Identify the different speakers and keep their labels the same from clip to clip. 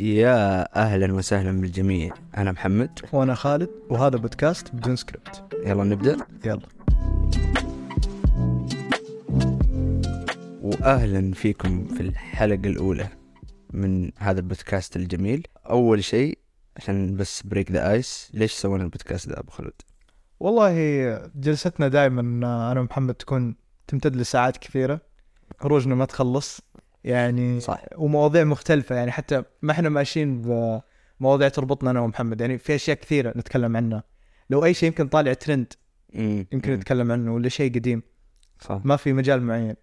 Speaker 1: يا أهلا وسهلا بالجميع. أنا محمد.
Speaker 2: وأنا خالد. وهذا بودكاست بدون سكريبت.
Speaker 1: يلا نبدأ.
Speaker 2: يلا.
Speaker 1: واهلا فيكم في الحلقة الأولى من هذا البودكاست الجميل. أول شيء عشان بس break the ice ليش سوينا البودكاست ده أبو خلود
Speaker 2: والله جلستنا دائما أنا ومحمد تكون تمتد لساعات كثيرة. خروجنا ما تخلص. يعني
Speaker 1: صح.
Speaker 2: ومواضيع مختلفة يعني حتى ما إحنا ماشيين بمواضيع تربطنا أنا ومحمد يعني في أشياء كثيرة نتكلم عنها لو أي شيء يمكن طالع ترند. يمكن. نتكلم عنه ولا شيء قديم
Speaker 1: صح
Speaker 2: ما في مجال معين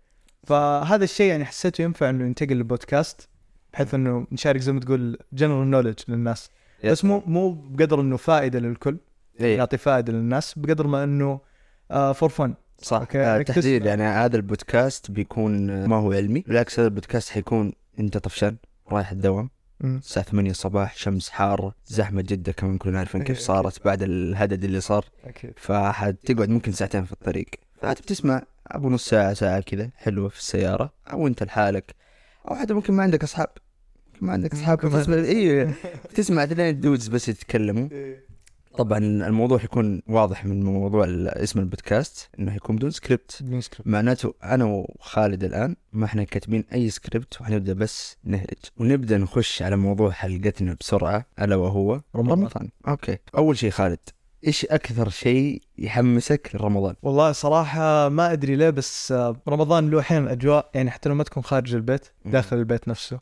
Speaker 2: فهذا الشيء يعني حسيته ينفع إنه ينتقل لبودكاست بحيث إنه نشارك زي ما تقول جنرال نولج للناس بس مو مو بقدر إنه فائدة للكل
Speaker 1: إيه.
Speaker 2: يعطي فائدة للناس بقدر ما إنه for fun
Speaker 1: صح.
Speaker 2: أوكي،
Speaker 1: آه
Speaker 2: تسمع.
Speaker 1: يعني هذا البودكاست بيكون آه، ما هو علمي بالعكس هذا البودكاست حيكون أنت طفشان رايح الدوام الساعة 8 الصباح شمس حارة زحمة جدة كمان كلنا عارفين كيف
Speaker 2: إيه،
Speaker 1: صارت بعد الهدد اللي صار.
Speaker 2: أكيد.
Speaker 1: فحتقعد ممكن ساعتين في الطريق. فأنت بتسمع أبو نص ساعة ساعة كذا حلوة في السيارة أو أنت لحالك أو حتى ممكن ما عندك أصحاب. ممكن ما عندك أصحاب
Speaker 2: كمان.
Speaker 1: بتسمع أيوه بتسمع اثنين ال dudes بس يتكلموا. طبعا. الموضوع حيكون واضح من موضوع اسم البودكاست إنه حيكون بدون سكريبت.
Speaker 2: بدون سكريبت.
Speaker 1: معناته أنا وخالد الآن ما إحنا كاتبين أي سكريبت وحنبدأ بس نهرج. ونبدأ نخش على موضوع حلقتنا بسرعة ألا وهو
Speaker 2: رمضان.
Speaker 1: رمضان. أوكي. أول شيء خالد إيش أكثر شيء يحمسك لرمضان؟
Speaker 2: والله صراحة ما أدري ليه بس رمضان له أحيانا أجواء يعني حتى لو ما تكون خارج البيت. داخل البيت نفسه.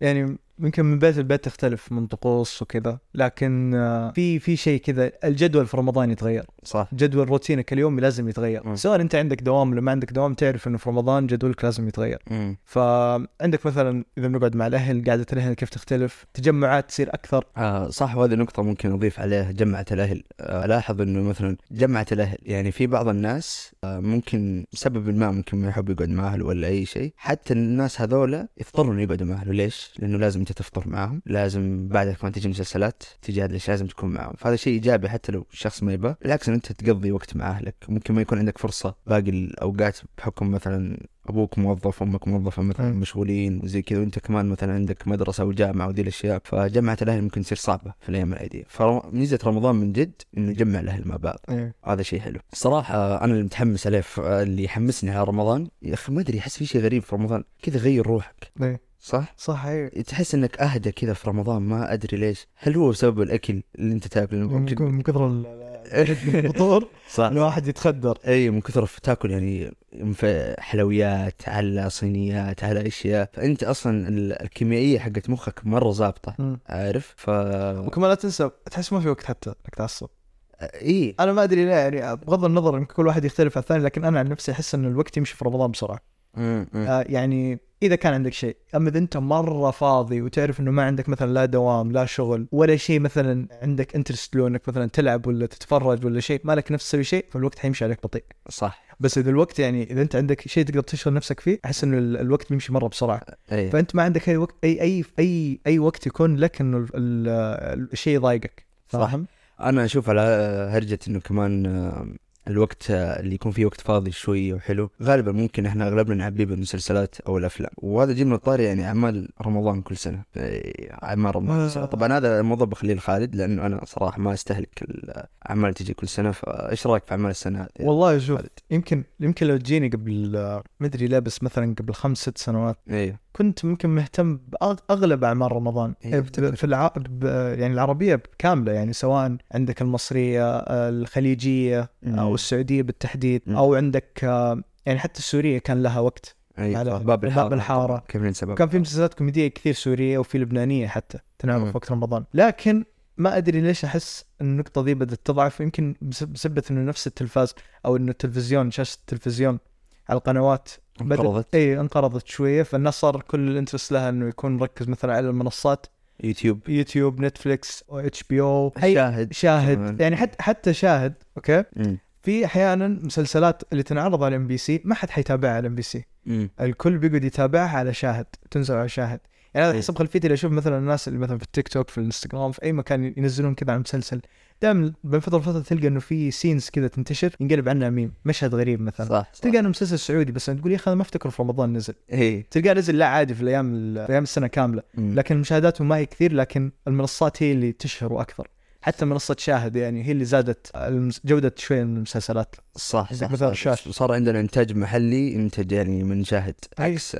Speaker 2: يعني يمكن من بيت لبيت تختلف من طقوس وكذا لكن آه، في في شيء كذا الجدول في رمضان يتغير.
Speaker 1: صح.
Speaker 2: جدول روتينك اليومي لازم يتغير.
Speaker 1: مم.
Speaker 2: سواء انت عندك دوام ولا ما عندك دوام تعرف إنه في رمضان جدولك لازم يتغير.
Speaker 1: مم.
Speaker 2: فعندك مثلا إذا بنقعد مع الأهل قعده الأهل كيف تختلف؟ تجمعات تصير أكثر.
Speaker 1: آه صح وهذه نقطة ممكن أضيف عليها جمعة الأهل. آه ألاحظ إنه مثلا جمعة الأهل يعني في بعض الناس آه ممكن سبب ما ممكن ما يحب يقعد مع أهله ولا أي شيء حتى الناس هذولا يضطروا يقعدوا مع أهله. ليش؟ لأنه لازم أنت تفطر معاهم لازم بعدها كمان تجي مسلسلات تجي هذا ليش لازم تكون معاهم. فهذا شيء إيجابي حتى لو الشخص ما يبغى بالعكس أنت تقضي وقت مع أهلك. ممكن ما يكون عندك فرصة باقي الأوقات بحكم مثلا أبوك موظف أمك موظفة مثلا. مشغولين وزي كذا وأنت كمان مثلا عندك مدرسة وجامعة وذي الأشياء. فجمعة الأهل ممكن تصير صعبة في الأيام العادية. فميزة رمضان من جد إنه يجمع الأهل مع بعض.
Speaker 2: إيه.
Speaker 1: هذا شيء حلو. صراحة أنا اللي متحمس عليه اللي يحمسني على رمضان يا أخي ما أدري أحس في شيء غريب في رمضان. كذا غير روحك.
Speaker 2: إيه.
Speaker 1: صح؟
Speaker 2: صح إيه
Speaker 1: تحس إنك أهدى كذا في رمضان ما أدري ليش. هل هو بسبب الأكل اللي أنت تاكله؟
Speaker 2: من من كثر ال- الفطور
Speaker 1: صح.
Speaker 2: الواحد يتخدر.
Speaker 1: أي من كثر تاكل يعني حلويات على صينيات على أشياء. فأنت أصلا ال- الكيميائية حقت مخك مرة ظابطه. عارف؟ ف
Speaker 2: وكمان لا تنسى تحس ما في وقت حتى إنك تعصب.
Speaker 1: إي.
Speaker 2: أنا ما أدري ليه يعني بغض النظر يمكن كل واحد يختلف عن الثاني لكن أنا عن نفسي أحس انه الوقت يمشي في رمضان
Speaker 1: بسرعة.
Speaker 2: آه يعني إذا كان عندك شيء أما إذا أنت مرة فاضي وتعرف إنه ما عندك مثلا لا دوام لا شغل ولا شيء مثلا عندك interest لإنك مثلا تلعب ولا تتفرج ولا شيء ما لك نفس تسوي شيء فالوقت حيمشي عليك بطيء.
Speaker 1: صح.
Speaker 2: بس إذا الوقت يعني إذا أنت عندك شيء تقدر تشغل نفسك فيه أحس إنه ال- الوقت بيمشي مرة بسرعة.
Speaker 1: اي
Speaker 2: فأنت ما عندك أي وقت أي أي أي أي وقت يكون لك إنه ال- ال- الشيء يضايقك.
Speaker 1: صح.
Speaker 2: فاهم؟
Speaker 1: أنا أشوف على هرجة إنه كمان الوقت آه، اللي يكون فيه وقت فاضي شوي وحلو غالبا ممكن إحنا أغلبنا نعبيه بالمسلسلات أو الأفلام وهذا جيب من الطاري يعني أعمال رمضان كل سنة أعمال رمضان كل سنة.
Speaker 2: آه.
Speaker 1: طبعا هذا الموضوع بخليه لخالد لأنه أنا صراحة ما أستهلك الاعمال تجي كل سنة فإيش رأيك في أعمال السنة هذه؟
Speaker 2: والله شوف. يمكن يمكن لو تجيني قبل آه، ما أدري لا بس مثلا قبل خمس ست سنوات
Speaker 1: أيوه
Speaker 2: كنت ممكن مهتم باغلب أعمال رمضان
Speaker 1: إيه،
Speaker 2: في في الع... ب- يعني العربية كامله يعني سواء عندك المصرية الخليجية أو السعودية بالتحديد
Speaker 1: مم.
Speaker 2: أو عندك يعني حتى السورية كان لها وقت
Speaker 1: أيوه
Speaker 2: على-
Speaker 1: باب الحاره
Speaker 2: باب الحارة.
Speaker 1: طبعاً. كيف ننسى باب
Speaker 2: كان في مسلسلات كوميدية كثير سورية وفي لبنانية حتى تنعرض. في وقت رمضان لكن ما أدري ليش أحس إن النقطة دي بدأت تضعف يمكن بس- بسبه إنه نفس التلفاز أو إنه التلفزيون شاشة التلفزيون على القنوات
Speaker 1: انقرضت.
Speaker 2: إي انقرضت شوية. فالناس صار كل ال interest لها إنه يكون مركز مثلا على المنصات.
Speaker 1: يوتيوب.
Speaker 2: يوتيوب نتفليكس HBO
Speaker 1: شاهد.
Speaker 2: شاهد
Speaker 1: كمان.
Speaker 2: يعني حتى حتى شاهد أوكي؟
Speaker 1: مم.
Speaker 2: في أحيانا مسلسلات اللي تنعرض على ام بي سي ما حد حيتابعها على ام بي سي
Speaker 1: مم.
Speaker 2: الكل بيقعد يتابعها على شاهد تنزل على شاهد. يعني هذا. حسب خلفيتي اللي أشوف مثلا الناس اللي مثلا في التيك توك في الإنستغرام في أي مكان ينزلون كذا عن مسلسل. دائما بين فتره وفتره تلقى إنه في scenes كذا تنتشر ينقلب عنها ميم مشهد غريب مثلا
Speaker 1: صح صح
Speaker 2: تلقى إنه مسلسل سعودي بس تقول يا أخي ما أفتكر في رمضان نزل
Speaker 1: إيه
Speaker 2: تلقاه نزل لا عادي في الأيام ال- في أيام السنة كاملة
Speaker 1: مم.
Speaker 2: لكن مشاهداته ما هي كثير لكن المنصات هي اللي تشهر أكثر حتى منصة شاهد يعني هي اللي زادت جودة شوية من المسلسلات
Speaker 1: صح صح, صح.
Speaker 2: الشاشة.
Speaker 1: صار عندنا إنتاج محلي ينتج يعني من شاهد
Speaker 2: أي.
Speaker 1: عكس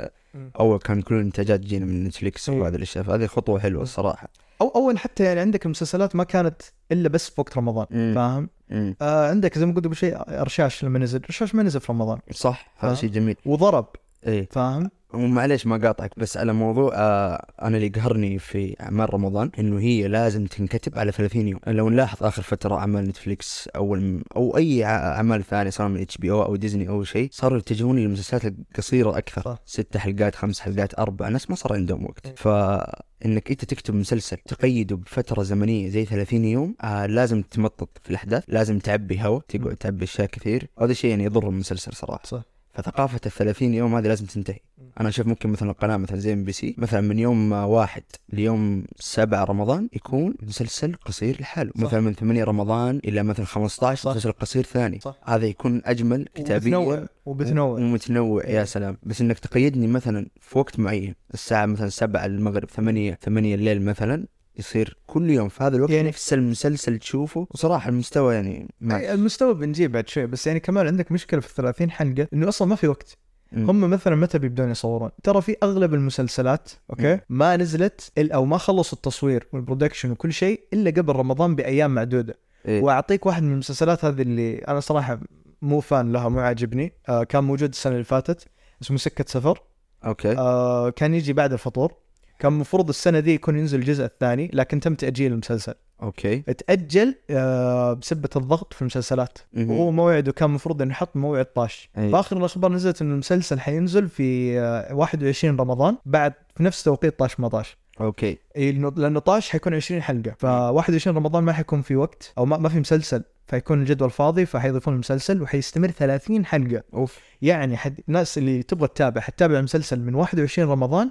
Speaker 1: اول كان كل الإنتاجات تجينا من نتفليكس
Speaker 2: أي.
Speaker 1: وهذه الأشياء. فهذه خطوة حلوة الصراحة.
Speaker 2: أو اول حتى يعني عندك المسلسلات ما كانت إلا بس في وقت رمضان
Speaker 1: مم.
Speaker 2: فاهم؟
Speaker 1: مم.
Speaker 2: آه عندك زي ما قلت قبل شيء رشاش لما نزل. رشاش ما نزل في رمضان.
Speaker 1: صح هذا؟ شيء جميل.
Speaker 2: وضرب.
Speaker 1: إيه.
Speaker 2: فاهم؟
Speaker 1: ومعليش ما قاطعك بس على موضوع آه أنا اللي قهرني في أعمال رمضان إنه هي لازم تنكتب على 30 يوم. لو نلاحظ آخر فترة أعمال نتفليكس أو الم... أو أي أعمال ثانية سواء من HBO أو ديزني أو شيء صاروا يتجهون للمسلسلات القصيرة أكثر.
Speaker 2: صح.
Speaker 1: ست حلقات خمس حلقات أربع ناس ما صار عندهم وقت.
Speaker 2: إيه.
Speaker 1: فانك أنت تكتب مسلسل تقيده بفترة زمنية زي 30 يوم آه لازم تمطط في الأحداث لازم تعبي هوا تقعد تعبي أشياء كثير. هذا شيء يعني يضر المسلسل صراحة.
Speaker 2: صح.
Speaker 1: فثقافة ال 30 يوم هذه لازم تنتهي أنا أشوف ممكن مثلا قناة مثلا زي إم بي سي مثلا من يوم واحد ليوم سبعة رمضان يكون مسلسل قصير لحاله
Speaker 2: صح.
Speaker 1: مثلا من 8 رمضان إلى مثلا 15
Speaker 2: صح.
Speaker 1: مسلسل قصير ثاني
Speaker 2: صح.
Speaker 1: هذا يكون أجمل كتابيا
Speaker 2: وبتنوع وبتنوع
Speaker 1: ومتنوع يا
Speaker 2: إيه.
Speaker 1: سلام بس إنك تقيدني مثلا في وقت معين الساعة مثلا 7 المغرب 8 8 الليل مثلا يصير كل يوم في هذا الوقت
Speaker 2: يعني-
Speaker 1: نفس المسلسل تشوفه. وصراحة المستوى يعني ما
Speaker 2: المستوى بنجيب بعد شوي. بس يعني كمان عندك مشكلة في ال 30 حلقة إنه أصلا ما في وقت.
Speaker 1: مم.
Speaker 2: هم مثلا متى بيبدون يصورون؟ ترى في أغلب المسلسلات أوكي؟
Speaker 1: مم.
Speaker 2: ما نزلت أو ما خلصوا التصوير وال production وكل شيء إلا قبل رمضان بأيام معدودة.
Speaker 1: إيه.
Speaker 2: وأعطيك واحد من المسلسلات هذه اللي أنا صراحة مو fan لها مو عاجبني. آه كان موجود السنة اللي فاتت اسمه سكة سفر.
Speaker 1: أوكي.
Speaker 2: آه كان يجي بعد الفطور. كان المفروض السنة دي يكون ينزل الجزء الثاني لكن تم تأجيل المسلسل.
Speaker 1: أوكي.
Speaker 2: تأجل آه بسبة الضغط في المسلسلات. وهو موعده كان المفروض إنه يحط موعد طاش.
Speaker 1: أي.
Speaker 2: فآخر الأخبار نزلت انه المسلسل حينزل في آه 21 رمضان بعد في نفس توقيت طاش ما طاش. أوكي. لأنه لأنه طاش حيكون 20 حلقة. ف 21 رمضان ما حيكون في وقت أو ما, ما في مسلسل فيكون الجدول فاضي فحيضيفون المسلسل وحيستمر 30 حلقة.
Speaker 1: أوف.
Speaker 2: يعني حد الناس اللي تبغى تتابع حتتابع المسلسل من 21 رمضان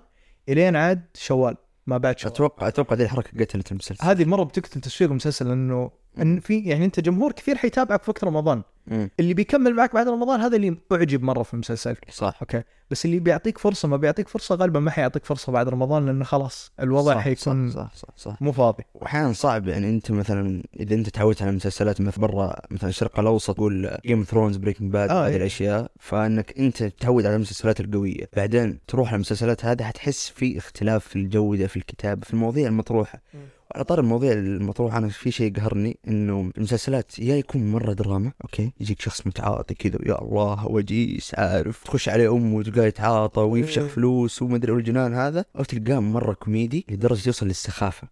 Speaker 2: إلين عاد شوال ما بعد شوال.
Speaker 1: أتوقع أتوقع دي الحركة قتلت المسلسل.
Speaker 2: هذه مرة بتقتل تسويق المسلسل لأنه إن في يعني أنت جمهور كثير حيتابعك في وقت رمضان
Speaker 1: مم.
Speaker 2: اللي بيكمل معك بعد رمضان هذا اللي أعجب مرة في المسلسل
Speaker 1: صح
Speaker 2: أوكي بس اللي بيعطيك فرصة ما بيعطيك فرصة غالبا ما حيعطيك فرصة بعد رمضان لأنه خلاص الوضع
Speaker 1: صح
Speaker 2: حيكون
Speaker 1: صح صح صح, صح.
Speaker 2: مو فاضي
Speaker 1: واحيانا صعب يعني أنت مثلا إذا أنت تعودت على مسلسلات مثل برا مثلا الشرق الأوسط تقول Game of Thrones Breaking Bad
Speaker 2: آه،
Speaker 1: هذه
Speaker 2: إيه.
Speaker 1: الأشياء فإنك أنت تتعود على المسلسلات القوية بعدين تروح على المسلسلات هذه حتحس في اختلاف في الجودة في الكتابة في المواضيع المطروحة
Speaker 2: مم.
Speaker 1: على طار المواضيع المطروحة أنا في شيء قهرني إنه المسلسلات يا يكون مرة دراما أوكي؟ يجيك شخص متعاطي كذا يا الله you guess عارف تخش عليه أمه وتلقاه يتعاطى ويفشخ
Speaker 2: إيه.
Speaker 1: فلوس وما أدري والجنان هذا أو تلقاه مرة كوميدي لدرجة يوصل للسخافة.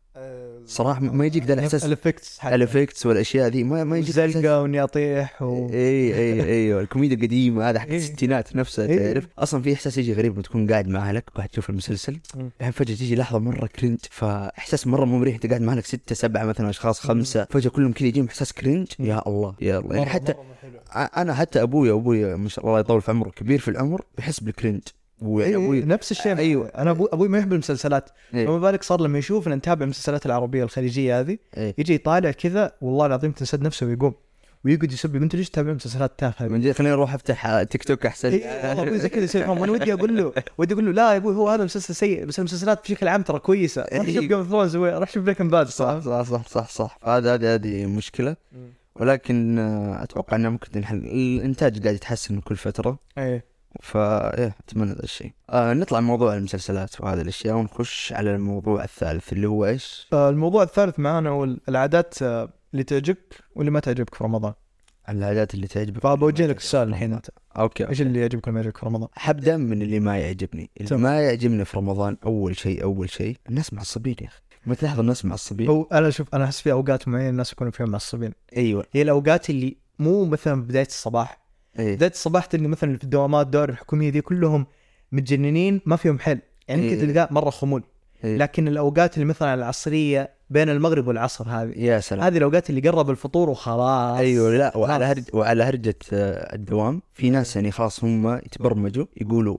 Speaker 1: صراحة ما يجيك ذا الإحساس.
Speaker 2: ال
Speaker 1: effects ال effects والأشياء ذي ما ما يجيك
Speaker 2: زلقه واني اطيح و...
Speaker 1: إي إي أيوه الكوميديا القديمة هذا حق. الستينات نفسها. تعرف؟ أصلا في إحساس يجي غريب لما تكون قاعد مع اهلك وقاعد تشوف المسلسل. الحين فجأة تيجي لحظة مرة cringe فإحساس مرة مو مريح أنت قاعد مع اهلك ستة سبعة مثلا أشخاص خمسة فجأة كلهم كذا يجيهم إحساس
Speaker 2: cringe.
Speaker 1: يا الله يا الله. يعني حتى أنا حتى أبوي أبوي ما شاء الله يطول في عمره كبير في العمر بيحس بال cringe
Speaker 2: إيه،
Speaker 1: أبوي
Speaker 2: نفس الشيء.
Speaker 1: أيوة.
Speaker 2: أنا أبوي أبوي ما يحب المسلسلات.
Speaker 1: إيه.
Speaker 2: فما بالك صار لما يشوف ان نتابع المسلسلات العربية الخليجية هذه
Speaker 1: إيه.
Speaker 2: يجي يطالع كذا والله العظيم تنسد نفسه ويقوم. ويقعد يسب ليش تتابع مسلسلات تافهة
Speaker 1: من جد خليني أروح أفتح تيك توك أحسن.
Speaker 2: إيه، أبوي زي كذا يصير. وأنا ودي أقول له ودي أقول له لا يا أبوي هو هذا مسلسل سيء بس المسلسلات بشكل عام ترى كويسة. روح شوف
Speaker 1: إيه.
Speaker 2: Game of Thrones روح شوف Breaking Bad
Speaker 1: صح صح صح صح صح. هذا هذه هذه مشكلة. ولكن آه، أتوقع إنه ممكن تنحل الإنتاج قاعد يتحسن كل فترة.
Speaker 2: إيه.
Speaker 1: فايه أتمنى ذا الشيء. آه نطلع من موضوع المسلسلات وهذه الأشياء ونخش على الموضوع الثالث اللي هو إيش؟
Speaker 2: آه، الموضوع الثالث معانا هو العادات آه، اللي تعجبك واللي ما تعجبك في رمضان.
Speaker 1: العادات اللي تعجبك
Speaker 2: فبوجه لك السؤال الحين أنت.
Speaker 1: أوكي
Speaker 2: إيش اللي يعجبك وما يعجبك في رمضان؟
Speaker 1: حبدا من اللي ما يعجبني. اللي. ما يعجبني في رمضان أول شيء أول شيء الناس معصبين يا أخي. ما تلاحظ الناس معصبين؟
Speaker 2: هو أنا شوف أنا أحس في أوقات معينة الناس يكونوا فيها معصبين.
Speaker 1: أيوه.
Speaker 2: هي الأوقات اللي مو مثلا بداية الصباح
Speaker 1: إيه.
Speaker 2: بدايه الصباح تلقى مثلا في الدوامات الدوائر الحكومية دي كلهم متجننين ما فيهم حل. يعني
Speaker 1: إيه.
Speaker 2: تلقاه مرة خمول.
Speaker 1: إيه.
Speaker 2: لكن الأوقات اللي مثلا العصرية بين المغرب والعصر هذه
Speaker 1: يا سلام.
Speaker 2: هذه الأوقات اللي قرب الفطور وخلاص.
Speaker 1: أيوه لا وعلى. هرج وعلى هرجة آه، الدوام في ناس يعني خلاص هم يتبرمجوا يقولوا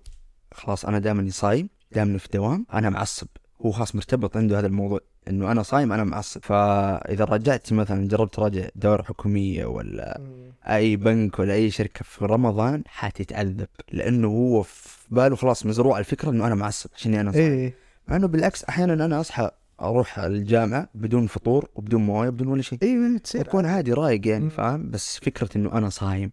Speaker 1: خلاص أنا دائما صايم دائما في دوام أنا معصب. هو خلاص مرتبط عنده هذا الموضوع. إنه أنا صايم أنا معصب. فإذا رجعت مثلا جربت تراجع دورة حكومية ولا أي بنك ولا أي شركة في رمضان حتتعذب. لأنه هو في باله خلاص مزروع الفكرة إنه أنا معصب عشان أنا صايم.
Speaker 2: إيه.
Speaker 1: مع انه بالعكس أحيانا أنا أصحى أروح الجامعة بدون فطور وبدون موية بدون ولا شيء.
Speaker 2: إيه تصير
Speaker 1: أكون عادي. رايق يعني. فاهم؟ بس فكرة إنه أنا صايم.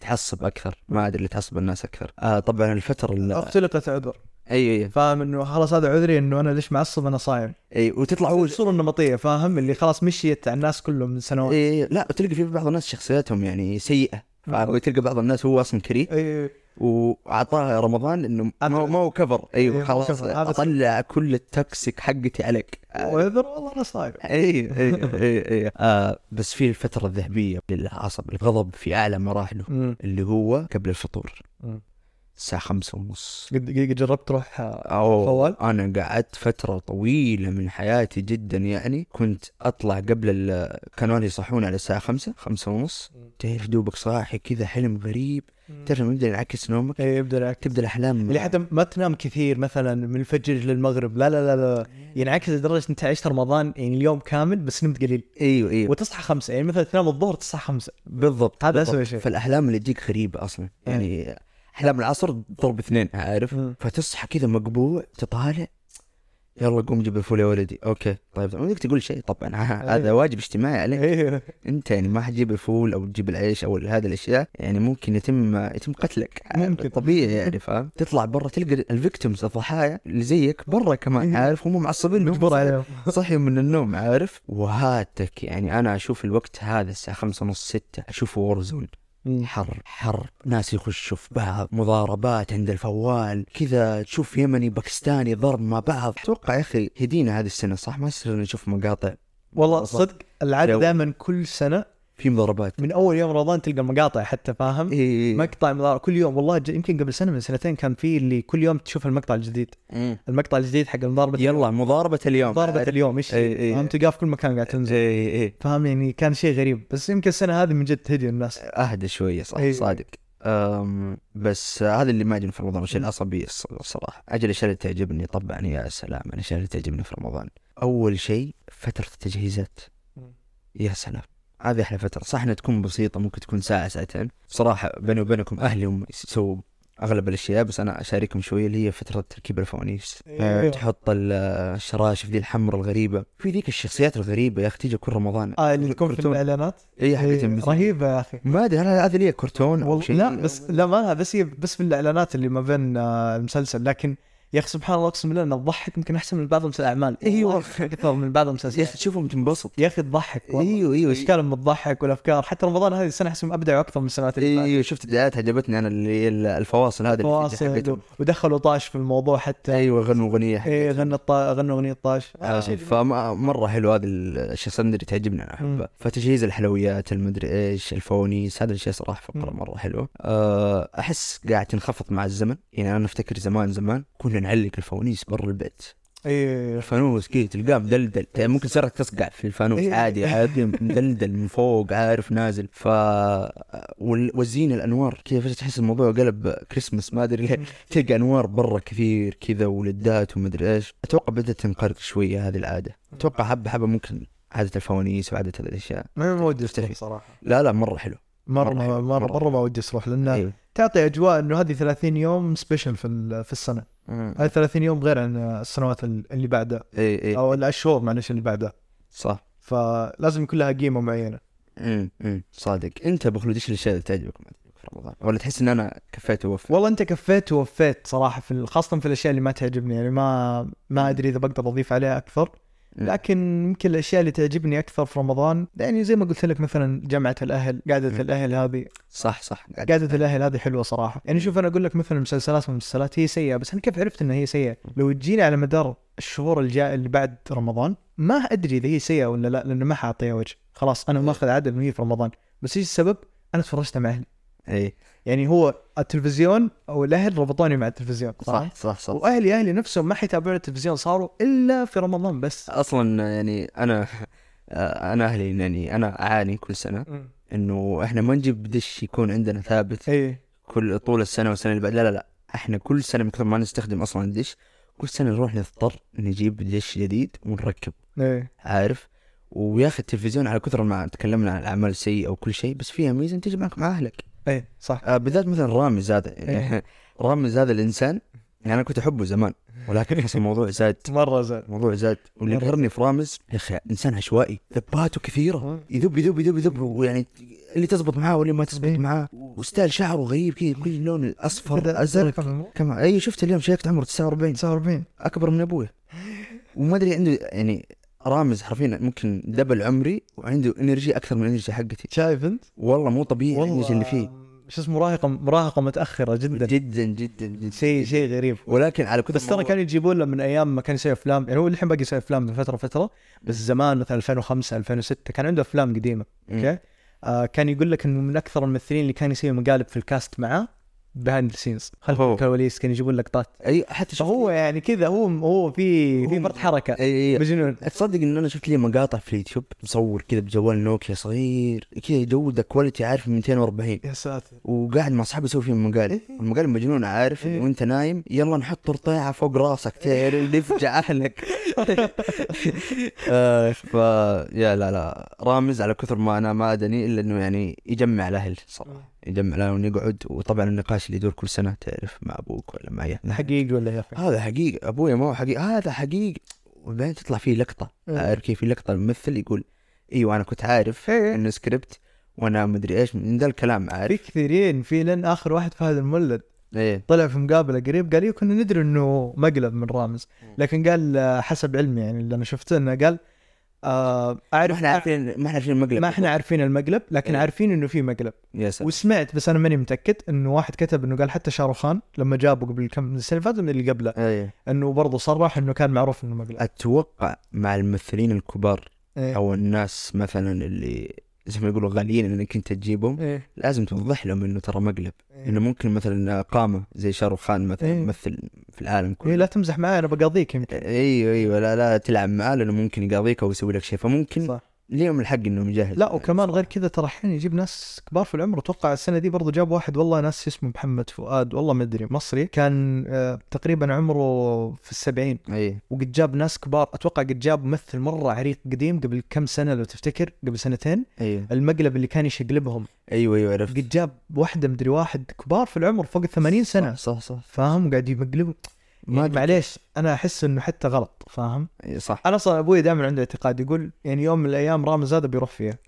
Speaker 1: تعصب أكثر. ما أدري اللي تعصب الناس أكثر. آه طبعا الفترة اللي
Speaker 2: اختلقت عذر.
Speaker 1: أي أي.
Speaker 2: فاهم إنه خلاص هذا عذري إنه أنا ليش معصب أنا صايم.
Speaker 1: أي وتطلع هو
Speaker 2: الصورة النمطية فاهم؟ اللي خلاص مشيت على الناس كلهم من سنوات
Speaker 1: إيه لا وتلقى في بعض الناس شخصياتهم يعني سيئة فاهم؟ وتلقى بعض الناس هو أصلا كريه.
Speaker 2: إيه
Speaker 1: وأعطاه رمضان إنه ما هو, كفر
Speaker 2: أيوه
Speaker 1: خلاص أطلع كل التوكسيك حقتي عليك.
Speaker 2: وعذر والله أنا صايم.
Speaker 1: أي أي أي أي آه بس في الفترة الذهبية للعصب الغضب في أعلى مراحله. اللي هو قبل الفطور. الساعة خمسة ونص.
Speaker 2: قد قد جربت تروح آه،
Speaker 1: أو
Speaker 2: فوال؟
Speaker 1: أنا قعدت فترة طويلة من حياتي جدا يعني كنت أطلع قبل. كانوا أهلي يصحوني على الساعة خمسة خمسة ونص. تعرف دوبك صاحي كذا حلم غريب. تعرف يبدأ ينعكس نومك؟
Speaker 2: إيه يبدأ ينعكس.
Speaker 1: تبدأ الأحلام.
Speaker 2: اللي حتى ما تنام كثير مثلا من الفجر للمغرب لا لا لا لا. ينعكس لدرجة أنت عشت رمضان يعني اليوم كامل بس نمت قليل.
Speaker 1: أيوه أيوه.
Speaker 2: وتصحى خمسة. يعني مثلا تنام الظهر تصحى خمسة.
Speaker 1: بالضبط.
Speaker 2: هذا. أسوأ شيء.
Speaker 1: فالأحلام اللي تجيك غريبة أصلا. يعني أحلام العصر ضرب اثنين عارف. فتصحى كذا مقبوع تطالع يلا قوم جيب الفول يا ولدي. أوكي طيب ما بدك تقول شيء؟ طبعا هذا واجب اجتماعي عليك.
Speaker 2: إيه
Speaker 1: أنت يعني ما حتجيب الفول أو تجيب العيش أو هذه الأشياء يعني ممكن يتم يتم قتلك.
Speaker 2: ممكن.
Speaker 1: طبيعي يعني فاهم؟ تطلع برا تلقى ال victims الضحايا اللي زيك برا كمان
Speaker 2: إيه.
Speaker 1: عارف؟ هم معصبين
Speaker 2: مجبور عليهم
Speaker 1: صحيوا من النوم عارف؟ وهاتك يعني أنا أشوف الوقت هذا الساعة خمسة ونص ستة اشوفه Warzone.
Speaker 2: مم.
Speaker 1: حر حر. ناس يخشوا في بعض مضاربات عند الفوال كذا تشوف يمني باكستاني ضرب مع بعض. أتوقع يا أخي هدينا هذه السنة صح؟ ما يصير نشوف مقاطع.
Speaker 2: والله صدق العاده. دائما كل سنة
Speaker 1: في مضاربات.
Speaker 2: من أول يوم رمضان تلقى المقاطع حتى فاهم؟
Speaker 1: إيه.
Speaker 2: مقطع مضارب كل يوم والله يمكن قبل سنة من سنتين كان في اللي كل يوم تشوف المقطع الجديد.
Speaker 1: مم.
Speaker 2: المقطع الجديد حق مضاربة
Speaker 1: يلا مضاربة اليوم.
Speaker 2: مضاربة اليوم إيش؟
Speaker 1: إيه، إيه.
Speaker 2: فاهم تلقاه في كل مكان قاعد تنزل.
Speaker 1: اي اي
Speaker 2: فاهم؟ يعني كان شيء غريب. بس يمكن السنة هذه من جد تهدي الناس.
Speaker 1: أهدى شوية صح.
Speaker 2: إيه.
Speaker 1: صادق. أم بس هذا اللي ما يعجبني في رمضان الشيء
Speaker 2: مم.
Speaker 1: العصبية الص- الصراحة. أجل الأشياء اللي تعجبني طبعا يا سلام الأشياء اللي تعجبني في رمضان. أول شيء فترة التجهيزات. يا سلام. هذه أحلى فترة. صح إنها تكون بسيطة ممكن تكون ساعة ساعتين. بصراحة بيني وبينكم أهلي هم يسووا أغلب الأشياء بس أنا أشاركهم شوية اللي هي فترة تركيب الفوانيس. آه، تحط ال- الشراشف دي الحمراء الغريبة. في ذيك الشخصيات الغريبة يا أخي تيجي كل رمضان.
Speaker 2: آه اللي تكون في. الإعلانات؟
Speaker 1: اي حقت
Speaker 2: إيه، رهيبة يا أخي.
Speaker 1: ما أدري هل هذه ليه كرتون شيء؟
Speaker 2: لا بس لا ما بس هي بس في الإعلانات اللي ما بين آه، المسلسل لكن يا أخي سبحان الله أقسم بالله انها تضحك يمكن أحسن من بعض
Speaker 1: الأعمال.
Speaker 2: والله. أكثر من بعض
Speaker 1: يا
Speaker 2: المسلسلات
Speaker 1: أخي تشوفهم تنبسط.
Speaker 2: يا أخي تضحك.
Speaker 1: إيوه إيوه.
Speaker 2: اشكالهم بتضحك والأفكار؟ حتى رمضان هذه السنة أحسهم أبدعوا أكثر من السنوات اللي فاتت
Speaker 1: إيوه شفت الدعايات عجبتني أنا اللي الفواصل هذه اللي في
Speaker 2: فواصل
Speaker 1: حقتهم.
Speaker 2: و- ودخلوا طاش في الموضوع حتى.
Speaker 1: إيوه غنوا
Speaker 2: أغنية غنى الطا... غنوا أغنية طاش.
Speaker 1: آه، فمرة حلو هذه الأشياء اللي تعجبني
Speaker 2: أنا.
Speaker 1: أحبها. فتجهيز الحلويات المدري إيش الفوانيس هذه الأشياء صراحة
Speaker 2: فقرة.
Speaker 1: مرة حلوة. أه، أحس قاعد تنخفض مع الزمن. يعني أنا أفتكر زمان زمان كنا نعلق الفوانيس برا البيت.
Speaker 2: إيه.
Speaker 1: الفانوس كذا تلقاه مدلدل. ممكن سرك تصقع في الفانوس
Speaker 2: إيه.
Speaker 1: عادي عادي مدلدل من فوق عارف نازل. ف وال- والزينه الأنوار. فجاه تحس الموضوع قلب كريسماس ما أدري ليه. تلقى أنوار برا كثير كذا ولدات ومدري إيش. أتوقع بدأت تنقرض شوية هذه العادة. أتوقع حبة حبة ممكن عادة الفوانيس وعادة هذه الأشياء.
Speaker 2: ما ودي صراحة.
Speaker 1: لا لا مرة حلو. مرة
Speaker 2: مرة
Speaker 1: مرة
Speaker 2: مرة, مرة ما ودي أروح لأنه
Speaker 1: أيوه
Speaker 2: تعطي أجواء إنه هذه 30 يوم سبيشل في في السنة. هذه 30 يوم غير عن السنوات ال- اللي بعدها.
Speaker 1: اي اي
Speaker 2: أو الأشهر معلش اللي بعدها.
Speaker 1: صح.
Speaker 2: فلازم يكون لها قيمة معينة.
Speaker 1: امم صادق. أنت أبو خلود إيش الأشياء اللي تعجبك في رمضان ولا تحس إن أنا كفيت ووفيت؟
Speaker 2: والله أنت كفيت ووفيت صراحة في خاصة في الأشياء اللي ما تعجبني يعني ما ما أدري إذا بقدر أضيف عليها
Speaker 1: أكثر.
Speaker 2: لكن يمكن الأشياء اللي تعجبني أكثر في رمضان يعني زي ما قلت لك مثلا جامعه الأهل
Speaker 1: قعدة.
Speaker 2: الأهل هذه.
Speaker 1: صح صح.
Speaker 2: قعدة الأهل. هذه حلوة صراحة. يعني شوف أنا أقول لك مثلا مسلسلات والمسلسلات هي سيئة بس أنا كيف عرفت إنها هي سيئة؟ لو تجيني على مدار الشهور الجاية اللي بعد رمضان ما أدري إذا هي سيئة ولا لا لأنه ما حاعطيها وجه. خلاص أنا ماخذ عدد انه هي في رمضان. بس إيش السبب؟ أنا تفرجتها مع أهلي.
Speaker 1: اي
Speaker 2: يعني هو التلفزيون أو الأهل ربطوني مع التلفزيون
Speaker 1: صح صح صح.
Speaker 2: وأهلي أهلي نفسهم ما حيتابعون التلفزيون صاروا إلا في رمضان بس.
Speaker 1: أصلا يعني أنا أنا أهلي يعني أنا أعاني كل سنة إنه إحنا ما نجيب دش يكون عندنا ثابت
Speaker 2: إيه.
Speaker 1: كل طول السنة والسنة اللي بعد. لا لا لا. إحنا كل سنة من كثر ما نستخدم أصلا الدش كل سنة نروح نضطر نجيب دش جديد ونركب
Speaker 2: إيه.
Speaker 1: عارف؟ ويا أخي التلفزيون على كثر ما تكلمنا عن الأعمال السيئة وكل شيء بس فيها ميزة انت تجي معك مع أهلك.
Speaker 2: إيه صح.
Speaker 1: آه بالذات مثلا رامز هذا
Speaker 2: إيه.
Speaker 1: رامز هذا الإنسان يعني أنا كنت أحبه زمان ولكن احس الموضوع زاد.
Speaker 2: مرة زاد.
Speaker 1: الموضوع زاد. واللي
Speaker 2: مرة.
Speaker 1: يقهرني في رامز يا أخي إنسان عشوائي ذباته كثيرة. يذب يذب يذب يذب ويعني اللي تزبط معاه واللي ما تزبط
Speaker 2: إيه.
Speaker 1: معاه و style شعره غريب كذا كل لون الأصفر
Speaker 2: أزرق.
Speaker 1: كمان اي شفت اليوم شيكت عمره 49
Speaker 2: 49
Speaker 1: أكبر من أبوي. وما أدري عنده يعني رامز حرفيا ممكن double عمري وعنده energy أكثر من ال energy حقتي.
Speaker 2: شايف أنت؟
Speaker 1: والله مو طبيعي ال energy اللي فيه.
Speaker 2: شو اسمه مراهقه مراهقة متأخرة جدا.
Speaker 1: جدا جدا جدا.
Speaker 2: شيء شيء غريب.
Speaker 1: ولكن على كثر
Speaker 2: بس ترى كانوا يجيبون له من أيام ما كان يسوي أفلام. يعني هو الحين باقي يسوي أفلام من فترة فتره بس زمان مثلا 2005 2006 كان عنده أفلام قديمة أوكي؟ آه كان يقول لك إنه من أكثر الممثلين اللي كان يسوي مقالب في ال cast معاه. behind ال scenes
Speaker 1: خلف.
Speaker 2: الكواليس كان يجيبون لقطات.
Speaker 1: أي حتى شفت
Speaker 2: فهو يعني كذا هو هو في في
Speaker 1: هو-
Speaker 2: فرط حركة.
Speaker 1: اي أي.
Speaker 2: مجنون.
Speaker 1: تصدق إن أنا شفت لي مقاطع في اليوتيوب مصور كذا بجوال نوكيا صغير كذا جوده quality عارف 240
Speaker 2: يا ساتر.
Speaker 1: وقاعد مع أصحابي يسوي فيهم مقالب المقالب مجنون عارف
Speaker 2: إيه.
Speaker 1: وأنت نايم يلا نحط رطيعة فوق راسك تعرف نفجع أهلك. آه، ف يا لا لا. رامز على كثر ما أنا ما أدني إلا إنه يعني يجمع الأهل صراحة. يجمع ونقعد وطبعا النقاش اللي يدور كل سنة تعرف مع أبوك ولا مع أهلك.
Speaker 2: حقيقي ولا يا أخي؟
Speaker 1: هذا حقيقي. ابويا ما هو حقيقي. هذا حقيقي. وبعدين تطلع فيه لقطة.
Speaker 2: إيه.
Speaker 1: عارف كيف في لقطه الممثل يقول أيوه أنا كنت عارف
Speaker 2: إيه.
Speaker 1: إنه سكريبت وأنا مدري إيش من ذا الكلام عارف.
Speaker 2: في كثيرين. في لين آخر واحد فهد المولد.
Speaker 1: إيه.
Speaker 2: طلع في مقابلة قريب قال لي كنا ندري إنه مقلب من رامز. لكن قال حسب علمي يعني اللي أنا شفته إنه قال آه
Speaker 1: ما
Speaker 2: اعرف
Speaker 1: إحنا عارفين ما إحنا عارفين المقلب.
Speaker 2: ما إحنا عارفين المقلب لكن
Speaker 1: إيه.
Speaker 2: عارفين إنه في مقلب.
Speaker 1: يا سلام.
Speaker 2: وسمعت بس أنا ماني متأكد إنه واحد كتب إنه قال حتى شاروخان لما جابه قبل كم من السنة اللي فاتت من اللي قبله
Speaker 1: إيه.
Speaker 2: إنه برضه صرح إنه كان معروف إنه مقلب.
Speaker 1: أتوقع مع الممثلين الكبار
Speaker 2: إيه.
Speaker 1: أو الناس مثلا اللي زي ما يقولوا غاليين إنك أنت تجيبهم
Speaker 2: إيه.
Speaker 1: لازم توضح لهم إنه ترى مقلب
Speaker 2: إيه.
Speaker 1: إنه ممكن مثلا قامه زي شاروخ خان مثلا
Speaker 2: إيه.
Speaker 1: ممثل في العالم كله
Speaker 2: إيه لا تمزح معي أنا بقاضيك يمكن
Speaker 1: أيوه أيوه لا لا تلعب معاه لأنه ممكن يقاضيك أو يسوي لك شيء فممكن
Speaker 2: صح
Speaker 1: ليهم الحق انهم يجهز
Speaker 2: لا وكمان غير كذا ترى أحيانا يجيب ناس كبار في العمر. أتوقع السنة دي برضو جاب واحد والله ناس اسمه محمد فؤاد والله ما أدري مصري. كان آه، تقريبا عمره في السبعين.
Speaker 1: أي.
Speaker 2: وقد جاب ناس كبار. أتوقع قد جاب ممثل مرة عريق قديم قبل كم سنة لو تفتكر؟ قبل سنتين.
Speaker 1: أيوه
Speaker 2: المقلب اللي كان يشقلبهم
Speaker 1: أيوه أيوه عرفت.
Speaker 2: قد جاب واحدة مدري واحد كبار في العمر فوق ال 80 سنة.
Speaker 1: صح صح, صح.
Speaker 2: فاهم؟ قاعد يمقلبوا
Speaker 1: ما
Speaker 2: يعني معليش أنا أحس إنه حتى غلط فاهم؟
Speaker 1: إيه، صح.
Speaker 2: أنا أصلا أبوي دائما عنده اعتقاد يقول يعني يوم من الأيام رامز هذا بيروح فيها.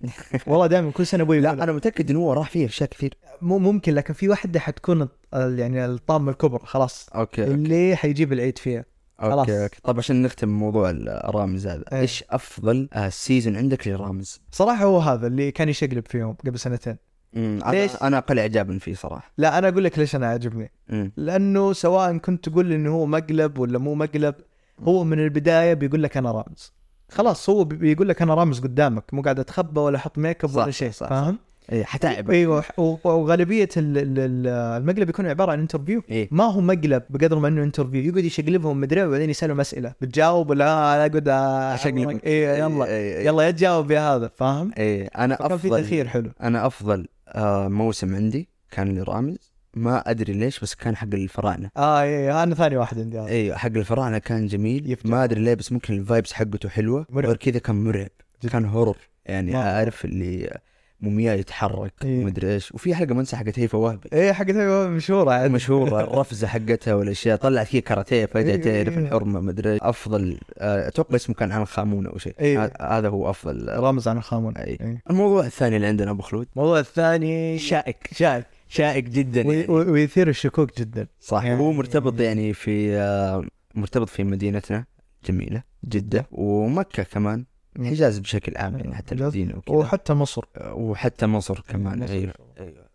Speaker 2: والله دائما كل سنة أبوي
Speaker 1: لا أنا متأكد إنه هو راح فيه اشياء كثير.
Speaker 2: مو ممكن لكن في واحدة حتكون يعني الطامة الكبرى خلاص.
Speaker 1: أوكي
Speaker 2: اللي حيجيب العيد فيها. خلاص.
Speaker 1: أوكي. أوكي طب عشان نختم موضوع الرامز هذا
Speaker 2: إيه.
Speaker 1: إيش أفضل آه، season عندك للرامز؟
Speaker 2: صراحة هو هذا اللي كان يشقلب فيهم قبل سنتين. ليش؟
Speaker 1: أنا أقل اعجابا فيه صراحة.
Speaker 2: لا أنا أقول لك ليش أنا عاجبني. لأنه سواء كنت تقول إنه هو مقلب ولا مو مقلب هو من البداية بيقول لك أنا رامز. خلاص هو بي- بيقول لك أنا رامز قدامك مو قاعد أتخبى ولا أحط make
Speaker 1: up
Speaker 2: ولا شيء
Speaker 1: صح،
Speaker 2: فاهم؟
Speaker 1: إيه حتعب.
Speaker 2: أيوه وغالبية ال- ال- ال- المقلب يكون عبارة عن interview
Speaker 1: إيه.
Speaker 2: ما هو مقلب بقدر ما إنه interview يقعد يشقلبهم مدري وبعدين يسألهم أسئلة. بتجاوب ولا لا اقعد
Speaker 1: أشقلب.
Speaker 2: إيه يلا.
Speaker 1: إيه، إيه.
Speaker 2: يلا يا تجاوب يا هذا فاهم؟
Speaker 1: إيه أنا
Speaker 2: فكان في
Speaker 1: افضل
Speaker 2: تاخير حلو.
Speaker 1: أنا أفضل آه موسم عندي كان لرامز ما أدري ليش بس كان حق الفراعنة
Speaker 2: آه إيه أنا ثاني واحد عندي
Speaker 1: أيوه حق الفراعنة كان جميل
Speaker 2: يفتح.
Speaker 1: ما أدري ليه بس ممكن ال vibes حقته حلوة
Speaker 2: مرعب.
Speaker 1: غير كذا كان مرعب. كان horror يعني
Speaker 2: مرة.
Speaker 1: عارف اللي مومياء يتحرك
Speaker 2: إيه.
Speaker 1: ومدري إيش. وفي حلقة منسى حقت هيفا وهبي
Speaker 2: إيه حقتها مشهورة عاد.
Speaker 1: مشهورة النرفزة حقتها والأشياء. طلعت هي كاراتيه فجأة
Speaker 2: إيه،
Speaker 1: تعرف
Speaker 2: إيه.
Speaker 1: الحرمة مدري. أفضل آه، أتوقع اسمه كان عن آمون أو شيء.
Speaker 2: إيه.
Speaker 1: هذا هو أفضل.
Speaker 2: رامز عنخ آمون
Speaker 1: أي.
Speaker 2: إيه.
Speaker 1: الموضوع الثاني اللي عندنا أبو خلود.
Speaker 2: الموضوع الثاني
Speaker 1: شائك.
Speaker 2: شائك.
Speaker 1: شائك جدا
Speaker 2: وي-
Speaker 1: يعني.
Speaker 2: وي- ويثير الشكوك جدا.
Speaker 1: صح.
Speaker 2: يعني-
Speaker 1: هو مرتبط يعني في آه، مرتبط في مدينتنا. جميلة جدة ومكة كمان. الحجاز بشكل عام يعني حتى وكذا.
Speaker 2: وحتى مصر.
Speaker 1: وحتى مصر كمان
Speaker 2: مصر.
Speaker 1: أيوه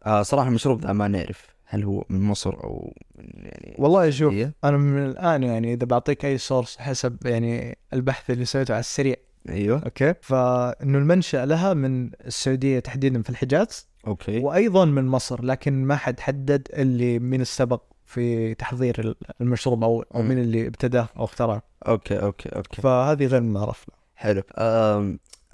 Speaker 1: آه صراحة المشروب ذا ما نعرف هل هو من مصر أو من يعني
Speaker 2: والله شوف
Speaker 1: هي؟
Speaker 2: أنا من الآن يعني إذا بعطيك أي source حسب يعني البحث اللي سويته على السريع.
Speaker 1: أيوه.
Speaker 2: okay؟ فإنه المنشا لها من السعودية تحديدا في الحجاز.
Speaker 1: okay.
Speaker 2: وأيضا من مصر لكن ما حد حدد اللي من السبق في تحضير المشروب أو أو
Speaker 1: مم.
Speaker 2: من اللي ابتداه أو اخترعه.
Speaker 1: okay okay okay.
Speaker 2: فهذه غير معرف
Speaker 1: حلو.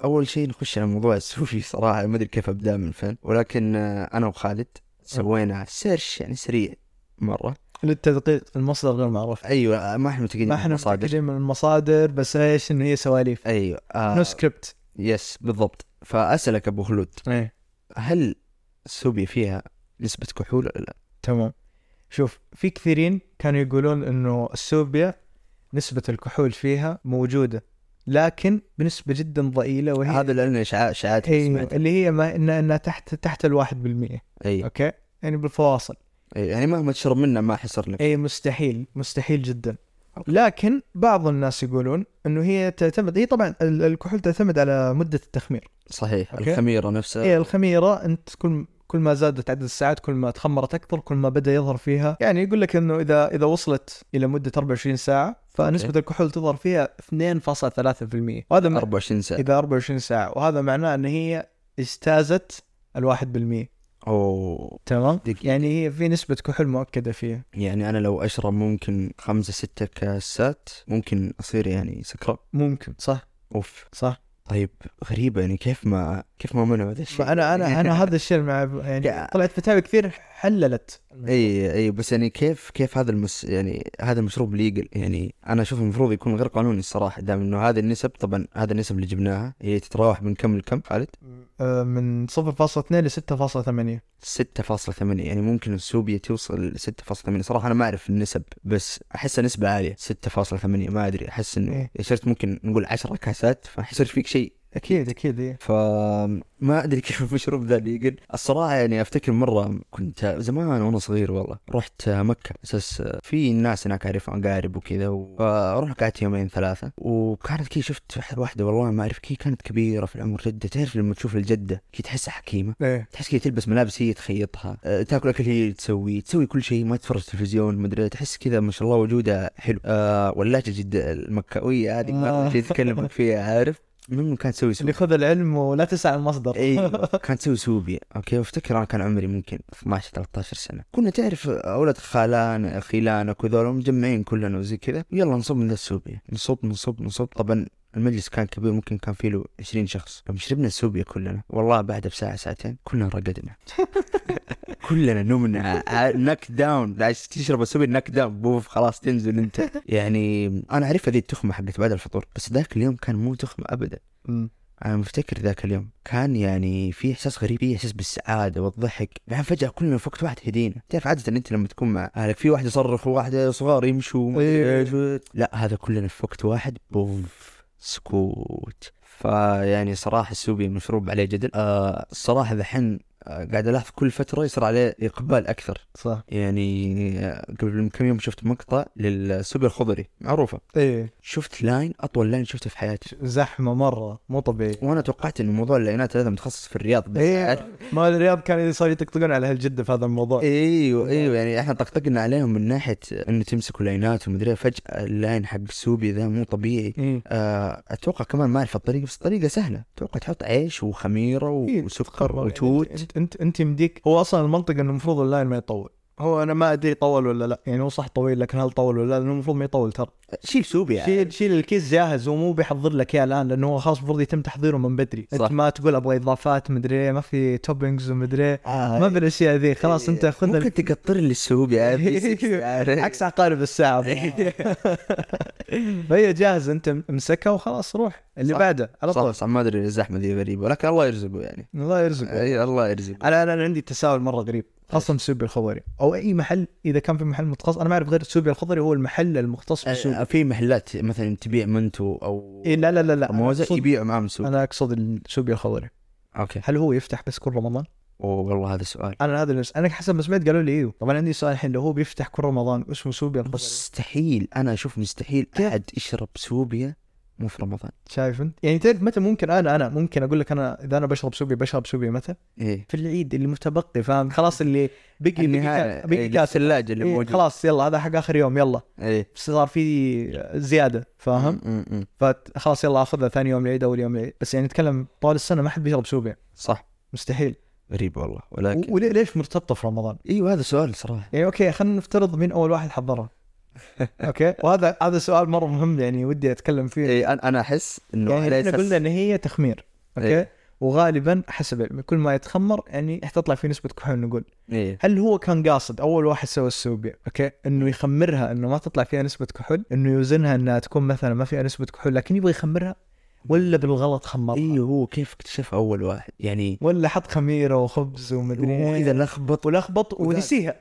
Speaker 1: أول شيء نخش على موضوع السوشي صراحة ما أدري كيف أبدأ من فين ولكن آه، أنا وخالد سوينا search يعني سريع مرة.
Speaker 2: للتدقيق المصدر غير معروف.
Speaker 1: أيوه ما إحنا متأكدين
Speaker 2: ما
Speaker 1: من إحنا.
Speaker 2: متأكدين من المصادر بس إيش إنه هي سواليف.
Speaker 1: أيوه آه
Speaker 2: no script
Speaker 1: yes بالضبط. فأسألك أبو خلود
Speaker 2: إيه.
Speaker 1: هل السوبيا فيها نسبة كحول ولا لا؟
Speaker 2: تمام. شوف في كثيرين كانوا يقولون إنه السوبيا نسبة الكحول فيها موجودة. لكن بنسبة جدا ضئيلة وهي
Speaker 1: هذا لأنه اشاعات اشاعات سمعتها.
Speaker 2: اللي هي ما انها انها تحت تحت الواحد بالمية
Speaker 1: أيوه
Speaker 2: okay يعني بالفواصل
Speaker 1: أيوة. يعني مهما تشرب منه ما حيصير لك
Speaker 2: اي مستحيل مستحيل جدا
Speaker 1: okay.
Speaker 2: لكن بعض الناس يقولون إنه هي تعتمد هي طبعا ال- الكحول تعتمد على مدة التخمير
Speaker 1: صحيح
Speaker 2: okay.
Speaker 1: الخميرة نفسها
Speaker 2: هي الخميرة أنت كل كل ما زادت عدد الساعات كل ما تخمرت أكثر كل ما بدأ يظهر فيها. يعني يقول لك إنه إذا إذا وصلت إلى مدة 24 ساعة فنسبة
Speaker 1: okay.
Speaker 2: الكحول تظهر فيها 2.3% وهذا م...
Speaker 1: 24 ساعة.
Speaker 2: إذا 24 ساعة. وهذا معناه إن هي اجتازت الواحد بالمية.
Speaker 1: أوه.
Speaker 2: تمام؟
Speaker 1: دقيقة.
Speaker 2: يعني هي في نسبة كحول مؤكدة فيها.
Speaker 1: يعني أنا لو أشرب ممكن خمسة ستة كاسات ممكن أصير يعني سكران.
Speaker 2: ممكن صح.
Speaker 1: أوف.
Speaker 2: صح.
Speaker 1: طيب غريبة يعني كيف ما كيف ما منعوا هذا الشيء؟
Speaker 2: فانا أنا أنا هذا الشيء مع يعني طلعت فتاوي كثير حللت.
Speaker 1: إي إي بس يعني كيف كيف هذا المس يعني هذا المشروب legal يعني أنا أشوف المفروض يكون غير قانوني الصراحة دام إنه هذه النسب طبعا هذه النسب اللي جبناها هي تتراوح من كم لكم خالد؟
Speaker 2: آه، من 0.2 ل 6.8
Speaker 1: 6.8 يعني ممكن السوبيا توصل ل 6.8 صراحة أنا ما أعرف النسب بس أحسها نسبة عالية 6.8 ما أدري أحس إنه
Speaker 2: إيه.
Speaker 1: شربت ممكن نقول 10 كاسات فحيصير فيك شيء
Speaker 2: أكيد أكيد إيه.
Speaker 1: فما أدري كيف المشروب ذا legal الصراحة يعني أفتكر مرة كنت زمان وأنا صغير والله رحت مكة. أساس في ناس هناك أعرفهم أقارب وكذا فرحت قعدت يومين ثلاثة وكانت كي شفت واحدة والله ما أعرف كي كانت كبيرة في العمر جدة. تعرف لما تشوف الجدة كي تحسها حكيمة؟
Speaker 2: إيه.
Speaker 1: تحس كذا تلبس ملابس هي تخيطها أه، تاكل أكل هي تسوي تسوي كل شيء ما تتفرج تلفزيون مدري تحس كذا ما شاء الله وجودها حلو. أه واللهجه جده المكاوية هذه ما
Speaker 2: آه.
Speaker 1: تكلمك فيها عارف؟ المهم كانت تسوي
Speaker 2: اللي خذ العلم ولا تسعى المصدر.
Speaker 1: إي كانت تسوي سوبيا okay وافتكر أنا كان عمري ممكن 12 13 سنة. كنا تعرف أولاد خالان خيلانك وذول مجمعين كلنا وزي كذا. يلا نصب من ذا السوبيا نصب نصب نصب. طبعا المجلس كان كبير ممكن كان فيه له 20 شخص. يوم شربنا السوبيا كلنا والله بعدها بساعة ساعتين كلنا رقدنا. كلنا نمنا knock down عايز تشرب السوبيا knock down بوف خلاص تنزل انت. يعني أنا اعرفها ذي التخمة حقت بعد الفطور بس ذاك اليوم كان مو تخمة ابدا. أنا مفتكر ذاك اليوم كان يعني في إحساس غريب في إحساس بالسعادة والضحك. بعدين فجأة كلنا في وقت واحد هدينا. تعرف عادة أنت لما تكون مع أهلك في واحد يصرخ وواحد صغار يمشوا.
Speaker 2: إيه.
Speaker 1: لا هذا كلنا في وقت واحد بوف. سكوت. فيعني صراحة السوبي مشروب عليه جدل آه الصراحه ذحين قاعد ألاحظ كل فترة يصير عليه إقبال أكثر.
Speaker 2: صح.
Speaker 1: يعني آه، قبل كم يوم شفت مقطع للسوبي الخضري معروفة.
Speaker 2: إيه.
Speaker 1: شفت line أطول line شفته في حياتي.
Speaker 2: زحمة مرة مو طبيعي.
Speaker 1: وأنا توقعت انه موضوع ال lineات هذا متخصص في الرياض بس عارف-
Speaker 2: ما الرياض كان صار يطقطقون على هالجدة في هذا الموضوع.
Speaker 1: إيوه إيوه يعني إحنا طقطقنا عليهم من ناحية انه تمسكوا lineات ومدري إيه. فجأة ال line حق السوبي ذا مو طبيعي.
Speaker 2: إيه.
Speaker 1: آه، أتوقع كمان ما أعرف الطريقة بس الطريقة سهلة. أتوقع تحط عيش وخميرة
Speaker 2: إيه،
Speaker 1: وسكر
Speaker 2: تقرر.
Speaker 1: وتوت.
Speaker 2: انت انت انت يمديك هو أصلا المنطق إنه المفروض ال line ما يطول هو أنا ما أدري طول ولا لا يعني هو صح طويل لكن هل طول ولا لا لأنه المفروض ما يطول ترى
Speaker 1: شيل سوبيا يعني.
Speaker 2: شيل شيل الكيس جاهز ومو بيحضر لك اياه الآن لأنه هو خلاص المفروض يتم تحضيره من بدري
Speaker 1: صح.
Speaker 2: أنت ما تقول أبغى إضافات مدري إيه، ما في toppings ومدري إيه.
Speaker 1: آه،
Speaker 2: ما بالاشياء ذي خلاص أنت خذ ال-
Speaker 1: ممكن تقطر لي السوبيا عارف؟ عارف؟
Speaker 2: عكس عقارب الساعة فهي جاهزة أنت امسكها وخلاص روح اللي
Speaker 1: صح.
Speaker 2: بعده على
Speaker 1: صح
Speaker 2: طول.
Speaker 1: صح ما أدري الزحمة ذي غريبة ولكن الله يرزقه يعني.
Speaker 2: الله يرزقك
Speaker 1: أي الله يرزقه.
Speaker 2: أنا أنا عندي تساؤل مرة غريب خاصة السوبي الخضري. أو أي محل إذا كان في محل متخصص أنا ما أعرف غير السوبي الخضري هو المحل المختص بالسوبي
Speaker 1: آه، في محلات مثلا تبيع منتو أو
Speaker 2: إيه لا لا لا لا موزة
Speaker 1: يبيعوا معاهم سوبي
Speaker 2: أنا أقصد السوبي الخضري.
Speaker 1: okay.
Speaker 2: هل هو يفتح بس كل رمضان؟
Speaker 1: اوه والله هذا سؤال.
Speaker 2: أنا هذا اللي أنا حسب ما سمعت قالوا لي إيوه. طبعا عندي سؤال الحين لو هو بيفتح كل رمضان اسمه سوبي الخضري؟
Speaker 1: مستحيل. أنا أشوف مستحيل؟ أحد يشرب سوبيا مو في رمضان.
Speaker 2: شايف انت؟ يعني تعرف متى ممكن أنا أنا ممكن أقول لك أنا إذا أنا بشرب سوبي بشرب سوبي متى؟
Speaker 1: إيه.
Speaker 2: في العيد اللي متبقي فاهم؟ خلاص اللي بقي بقي
Speaker 1: النهاية
Speaker 2: كا- بقي
Speaker 1: إيه،
Speaker 2: كاس
Speaker 1: الثلاجة اللي
Speaker 2: إيه
Speaker 1: موجود
Speaker 2: خلاص يلا هذا حق آخر يوم يلا.
Speaker 1: إيه.
Speaker 2: صار في زيادة فاهم؟ فخلاص يلا آخذها ثاني يوم العيد اول يوم العيد. بس يعني نتكلم طوال السنة ما حد بيشرب سوبيا
Speaker 1: صح.
Speaker 2: مستحيل.
Speaker 1: غريب والله. ولكن
Speaker 2: وليه ليش مرتبطة في رمضان؟
Speaker 1: أيوه هذا سؤال صراحة.
Speaker 2: يعني okay خلينا نفترض مين أول واحد حضرها. أوكي. وهذا هذا سؤال مرة مهم يعني ودي أتكلم فيه.
Speaker 1: إيه أنا أحس إنه
Speaker 2: يعني
Speaker 1: إحنا
Speaker 2: قلنا إن هي تخمير okay؟
Speaker 1: إيه.
Speaker 2: وغالبا حسب علمي كل ما يتخمر يعني تطلع فيه نسبة كحول نقول.
Speaker 1: إيه.
Speaker 2: هل هو كان قاصد أول واحد سوى السوبيا okay؟ إنه يخمرها إنه ما تطلع فيها نسبة كحول إنه يوزنها إنها تكون مثلا ما فيها نسبة كحول لكن يبغى يخمرها؟ ولا بالغلط خمرها.
Speaker 1: أيوه هو كيف اكتشف أول واحد؟ يعني
Speaker 2: ولا حط خميرة وخبز ومدري
Speaker 1: واذا
Speaker 2: إيه
Speaker 1: لخبط
Speaker 2: ولخبط ونسيها.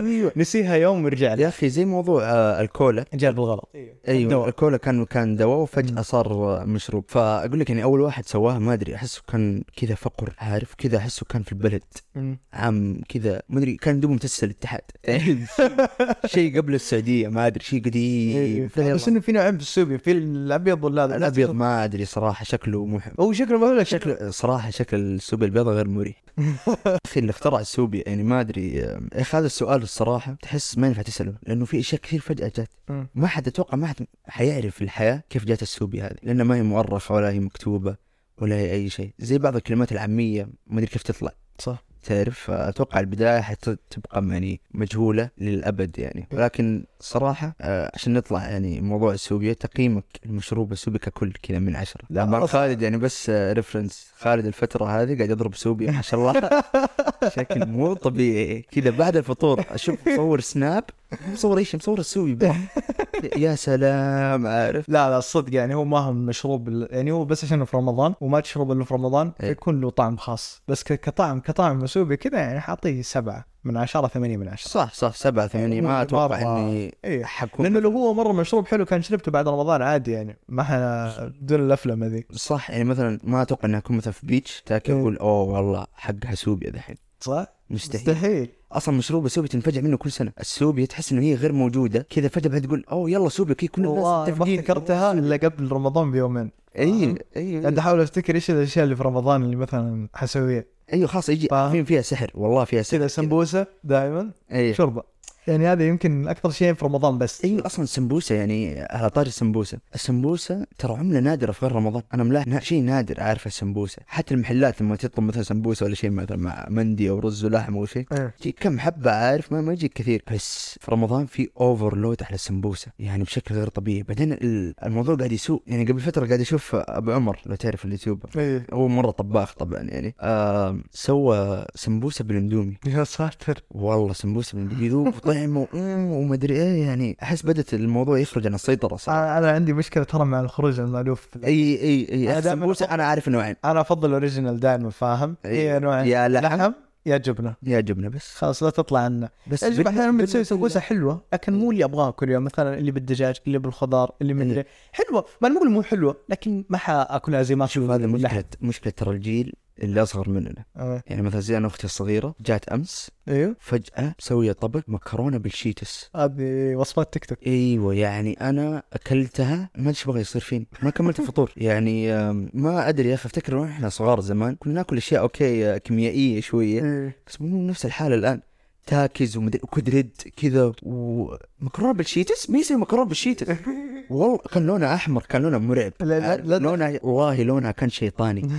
Speaker 1: إيوه.
Speaker 2: نسيها يوم ورجع
Speaker 1: يا أخي زي موضوع آه، الكولا.
Speaker 2: جاء بالغلط.
Speaker 1: أيوه.
Speaker 2: دواء.
Speaker 1: الكولا كان كان دواء. وفجأة صار مشروب. فأقول لك يعني أول واحد سواها ما أدري أحسه كان كذا فقر عارف؟ كذا أحسه كان في البلد. عام كذا ما أدري كان دوب متاسس الاتحاد. شيء قبل السعودية ما أدري شيء
Speaker 2: إيه.
Speaker 1: قديم
Speaker 2: بس إنه في نوعين في السوبيا في الأبيض ولا
Speaker 1: الأبيض ما أدري. صراحة شكله محب
Speaker 2: هو شكله ما هو لك شكله.
Speaker 1: صراحة شكل السوبيا البيضاء غير مريح. أخي اللي اخترع السوبيا يعني ما أدري يا أخي هذا السؤال الصراحة تحس ما ينفع تسأله لأنه في أشياء كثير فجأة
Speaker 2: مم.
Speaker 1: ما حد أتوقع ما حد حيعرف الحياة كيف جات السوبيا هذه لانها ما هي مؤرخة ولا هي مكتوبة ولا هي أي شيء. زي بعض الكلمات العامية ما أدري كيف تطلع.
Speaker 2: صح.
Speaker 1: تعرف أتوقع البداية حتبقى يعني مجهولة للأبد يعني. ولكن صراحة آه، عشان نطلع يعني موضوع السوبيا تقييمك المشروب السوبي ككل كذا من عشرة.
Speaker 2: لا،
Speaker 1: خالد يعني بس reference خالد الفترة هذه قاعد يضرب سوبيا ما شاء الله. شكل مو طبيعي. كذا بعد الفطور أشوف مصور سناب مصور إيش؟ مصور السوبي. بس. يا سلام عارف.
Speaker 2: لا لا الصدق يعني هو ما هو مشروب يعني هو بس عشانه في رمضان وما تشرب إلا في رمضان
Speaker 1: إيه.
Speaker 2: فيكون له طعم خاص. بس كطعم كطعم مسوبي كذا يعني حاطيه سبعة من عشرة ثمانية من عشرة.
Speaker 1: صح صح سبعة ثمانية ما أتوقع
Speaker 2: مرة-
Speaker 1: إني
Speaker 2: إيه.
Speaker 1: حكون.
Speaker 2: لأنه لو هو مرة مشروب حلو كان شربته بعد رمضان عادي يعني ما بدون الأفلام ذي
Speaker 1: صح يعني مثلا ما أتوقع إني أكون مثلا في بيتش تاكل
Speaker 2: إيه.
Speaker 1: أقول أوه والله حقها سوبيا دحين
Speaker 2: صح؟
Speaker 1: مستحيل.
Speaker 2: مستحيل.
Speaker 1: أصلا مشروب السوبيا تنفجع منه كل سنة. السوبيا تحس إنه هي غير موجودة. كذا فجأة بعد تقول أوه يلا سوبيا كذا كل الناس
Speaker 2: ما. افتكرتها الا قبل رمضان بيومين.
Speaker 1: إي إي
Speaker 2: قاعد أحاول أفتكر إيش الأشياء اللي في رمضان اللي مثلا حسويها.
Speaker 1: أيوه خلاص يجي
Speaker 2: فاهم؟
Speaker 1: فيها سحر. والله فيها سحر.
Speaker 2: كذا. سمبوسة دائما
Speaker 1: إي.
Speaker 2: شوربة. يعني هذا يمكن أكثر شيء في رمضان بس.
Speaker 1: أيوه أصلا السمبوسه يعني على طاري السمبوسه السمبوسة ترى عملة نادرة في غير رمضان. أنا ملاحظ شيء نادر عارف السمبوسه حتى المحلات لما تطلب مثلا سمبوسة ولا شيء مثلا مع مندي أو رز ولحم أو شيء
Speaker 2: إيه.
Speaker 1: تجيك كم حبة عارف ما, ما يجيك كثير. بس في رمضان في overload على السمبوسة يعني بشكل غير طبيعي. بعدين ال- الموضوع قاعد يسوء. يعني قبل فترة قاعد أشوف أبو عمر لو تعرف اليوتيوبر.
Speaker 2: إيه.
Speaker 1: هو مرة طباخ طبعا يعني. آه سوى سمبوسة بالإندومي.
Speaker 2: يا ساتر.
Speaker 1: والله سمبوسة بالإندومي. يذوب طعم و- ومدري إيه يعني أحس بدت الموضوع يخرج عن السيطرة
Speaker 2: صراحة. أنا عندي مشكلة ترى مع الخروج المألوف. في
Speaker 1: اي أي اي
Speaker 2: دائماً
Speaker 1: السمبوسه أنا عارف نوعين
Speaker 2: أنا أفضل ال original دائما فاهم. هي نوعين.
Speaker 1: يا لحم.
Speaker 2: لحم يا جبنة.
Speaker 1: يا جبنة بس.
Speaker 2: خلاص لا تطلع عنا
Speaker 1: بس بال-
Speaker 2: أحيانا بتسوي سمبوسه حلوة لكن مو اللي ابغاه كل يوم مثلا اللي بالدجاج اللي بالخضار اللي مدري. حلوة. ما نقول مو حلوة لكن ما حأكلها زي ما
Speaker 1: شوف هذا. مشكله مشكلة ترى الجيل. اللي أصغر مننا.
Speaker 2: آه.
Speaker 1: يعني مثلا زي أنا أختي الصغيرة جات أمس
Speaker 2: إيوه.
Speaker 1: فجأة مسويه طبق مكرونة بالشيتس.
Speaker 2: هذه وصفات تيك توك.
Speaker 1: إيوه يعني أنا أكلتها ما أدري إيش بغى يصير فيني. ما كملت الفطور. يعني ما أدري يا أخي أفتكر وإحنا صغار زمان كنا ناكل أشياء okay آه، كيميائية شوية.
Speaker 2: إيه.
Speaker 1: بس مو نفس الحالة الآن. تاكز ومدري وكدريد كذا ومكرونة بالشيتس؟ مين يسوي مكرونة بالشيتس. والله كان لونها أحمر كان لونها مرعب.
Speaker 2: لا- لا-؟ لا-
Speaker 1: لونها والله لونها كان شيطاني.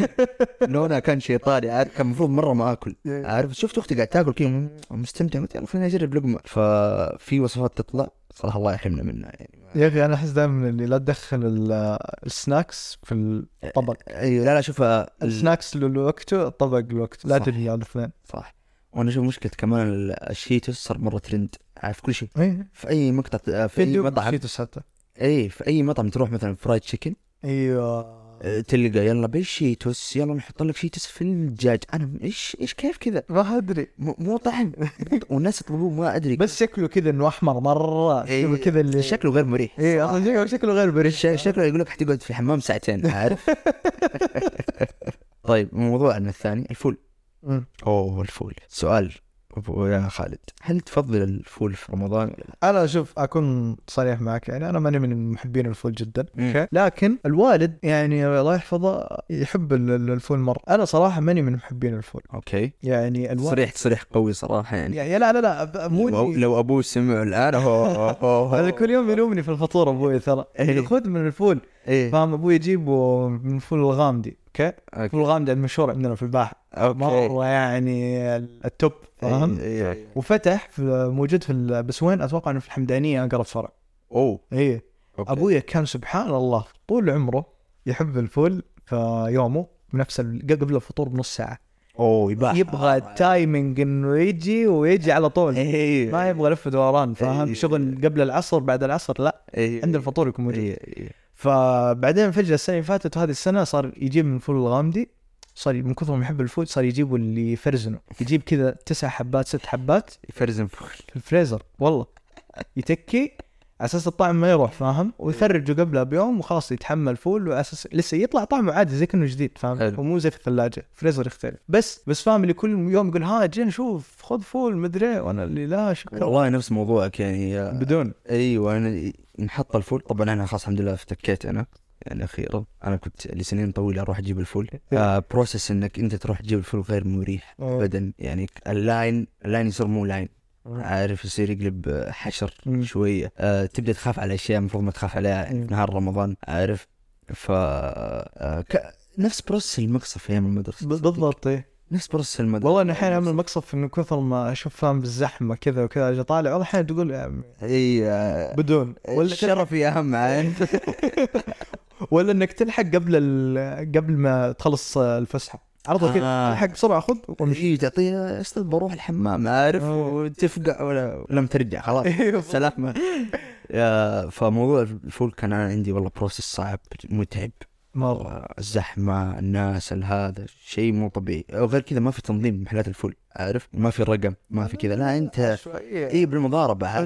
Speaker 1: لونها كان شيطاني. عارف كان المفروض مرة ما
Speaker 2: أكل.
Speaker 1: عارف شفت أختي قاعد تاكل كذا مستمتع. يلا خليني أجرب لقمة. ففي وصفات تطلع. صراحة الله يحرمنا منها يعني.
Speaker 2: يا أخي أنا أحس دائما اللي لا تدخل ال- ال snacks في الطبق.
Speaker 1: أيوه لا لا شوف ال-
Speaker 2: ال snacks لوقته الطبق لوقته. لا. تنهي على الاثنين
Speaker 1: صح. وأنا أشوف مشكلة كمان ال- الشيتوس صار مرة ترند عارف كل شيء.
Speaker 2: إيه.
Speaker 1: في أي مقطع في
Speaker 2: أي
Speaker 1: مطعم.
Speaker 2: شيتوس حتى.
Speaker 1: اي في أي مطعم تروح مثلا fried chicken
Speaker 2: أيوه.
Speaker 1: أه، تلقى يلا بالشيتوس يلا نحط لك شيتوس في الدجاج. أنا إيش إيش كيف كذا؟
Speaker 2: ما أدري.
Speaker 1: مو طعم. والناس يطلبوه ما أدري.
Speaker 2: بس شكله كذا إنه أحمر مرة.
Speaker 1: إيه،
Speaker 2: كذا اللي
Speaker 1: شكله غير مريح.
Speaker 2: أصلا شكله شكله غير
Speaker 1: ش- شكله يقول لك حتقعد في الحمام ساعتين عارف؟ طيب موضوعنا الثاني الفول.
Speaker 2: مم.
Speaker 1: أوه الفول. سؤال أبو يا خالد. هل تفضل الفول في رمضان؟
Speaker 2: أنا شوف أكون صريح معك يعني أنا ماني من محبين الفول جدا
Speaker 1: مم.
Speaker 2: okay؟ لكن الوالد يعني الله يحفظه يحب ال- ال- الفول مرة. أنا صراحة ماني من محبين الفول.
Speaker 1: okay.
Speaker 2: يعني الوالد
Speaker 1: صريح تصريح قوي صراحة يعني.
Speaker 2: يعني لا لا لا مو
Speaker 1: لو, لو أبوه سمع الآن هو هو-
Speaker 2: هذا
Speaker 1: هو
Speaker 2: كل يوم يلومني في الفطور أبوي ترى.
Speaker 1: إيه.
Speaker 2: يعني خذ من الفول.
Speaker 1: إيه.
Speaker 2: فاهم؟ أبوي يجيبه من الفول الغامدي.
Speaker 1: okay.
Speaker 2: الغامدي المشهور عندنا في الباحة.
Speaker 1: okay.
Speaker 2: مرة يعني ال
Speaker 1: top فاهم.
Speaker 2: وفتح في موجود في بس وين؟ أتوقع إنه في الحمدانية أقرب فرع أوه.
Speaker 1: okay.
Speaker 2: ابويا كان سبحان الله طول عمره يحب الفول في يومه بنفس قبل الفطور بنص ساعة.
Speaker 1: أوه يبقى
Speaker 2: يبغى ال timing إنه يجي ويجي على طول.
Speaker 1: إيه
Speaker 2: ما يبغى لف دوران فاهم؟
Speaker 1: إيه.
Speaker 2: شغل قبل العصر بعد العصر لا.
Speaker 1: إيه
Speaker 2: عند الفطور يكون موجود.
Speaker 1: إيه إيه
Speaker 2: فبعدين فجأة السنة اللي فاتت وهذه السنة صار يجيب من الفول الغامدي صار من كثر ما يحب الفول صار يجيبوا اللي يفرزنه يجيب كذا تسع حبات ست حبات
Speaker 1: يفرزن فول.
Speaker 2: في الفريزر والله. يتكي أساس الطعم ما يروح فاهم؟ ويثرجه قبلها بيوم وخلاص يتحمل فول وعلى أساس لسه يطلع طعمه عادي زي كأنه جديد فاهم؟
Speaker 1: حلو.
Speaker 2: ومو زي في الثلاجة فريزر يختلف. بس بس فاهم اللي كل يوم يقول ها جينا شوف خذ فول مدري إيه، وأنا اللي لا شكرا.
Speaker 1: والله نفس موضوعك يعني.
Speaker 2: بدون.
Speaker 1: أيوه أنا نحط الفول. طبعا أنا خلاص الحمد لله افتكيت أنا. يعني أخيرا أنا كنت لسنين طويلة أروح أجيب الفول. آه process إنك أنت تروح تجيب الفول غير مريح. ابدا. يعني ال line ال line يصير مو line عارف يصير يقلب حشر
Speaker 2: مم.
Speaker 1: شوية. آه تبدأ تخاف على أشياء المفروض ما تخاف عليها. في نهار رمضان عارف؟ ف آه ك... نفس process المقصف أيام المدرسة.
Speaker 2: بالضبط إيه.
Speaker 1: نفس process المدرسة.
Speaker 2: والله انا أحيانا اعمل مقصف إنه كثر ما أشوف فاهم بالزحمة كذا وكذا أجي طالع والله أحيانا تقول يا
Speaker 1: إي آه،
Speaker 2: بدون. ولا
Speaker 1: الشرفي اهم عين.
Speaker 2: ولا إنك تلحق قبل ال... قبل ما تخلص الفسحة. على طول كذا
Speaker 1: آه.
Speaker 2: تلحق بسرعة خذ وامشي.
Speaker 1: اي تعطيه أستاذ بروح الحمام عارف. وتفقع ولا لم ترجع خلاص.
Speaker 2: أيوه.
Speaker 1: سلامة فموضوع الفول كان أنا عندي والله process صعب متعب.
Speaker 2: مرة.
Speaker 1: الزحمة الناس هذا شيء مو طبيعي. وغير كذا ما في تنظيم محلات الفول عارف ما في رقم ما في كذا. لا
Speaker 2: أنت
Speaker 1: اي بالمضاربة؟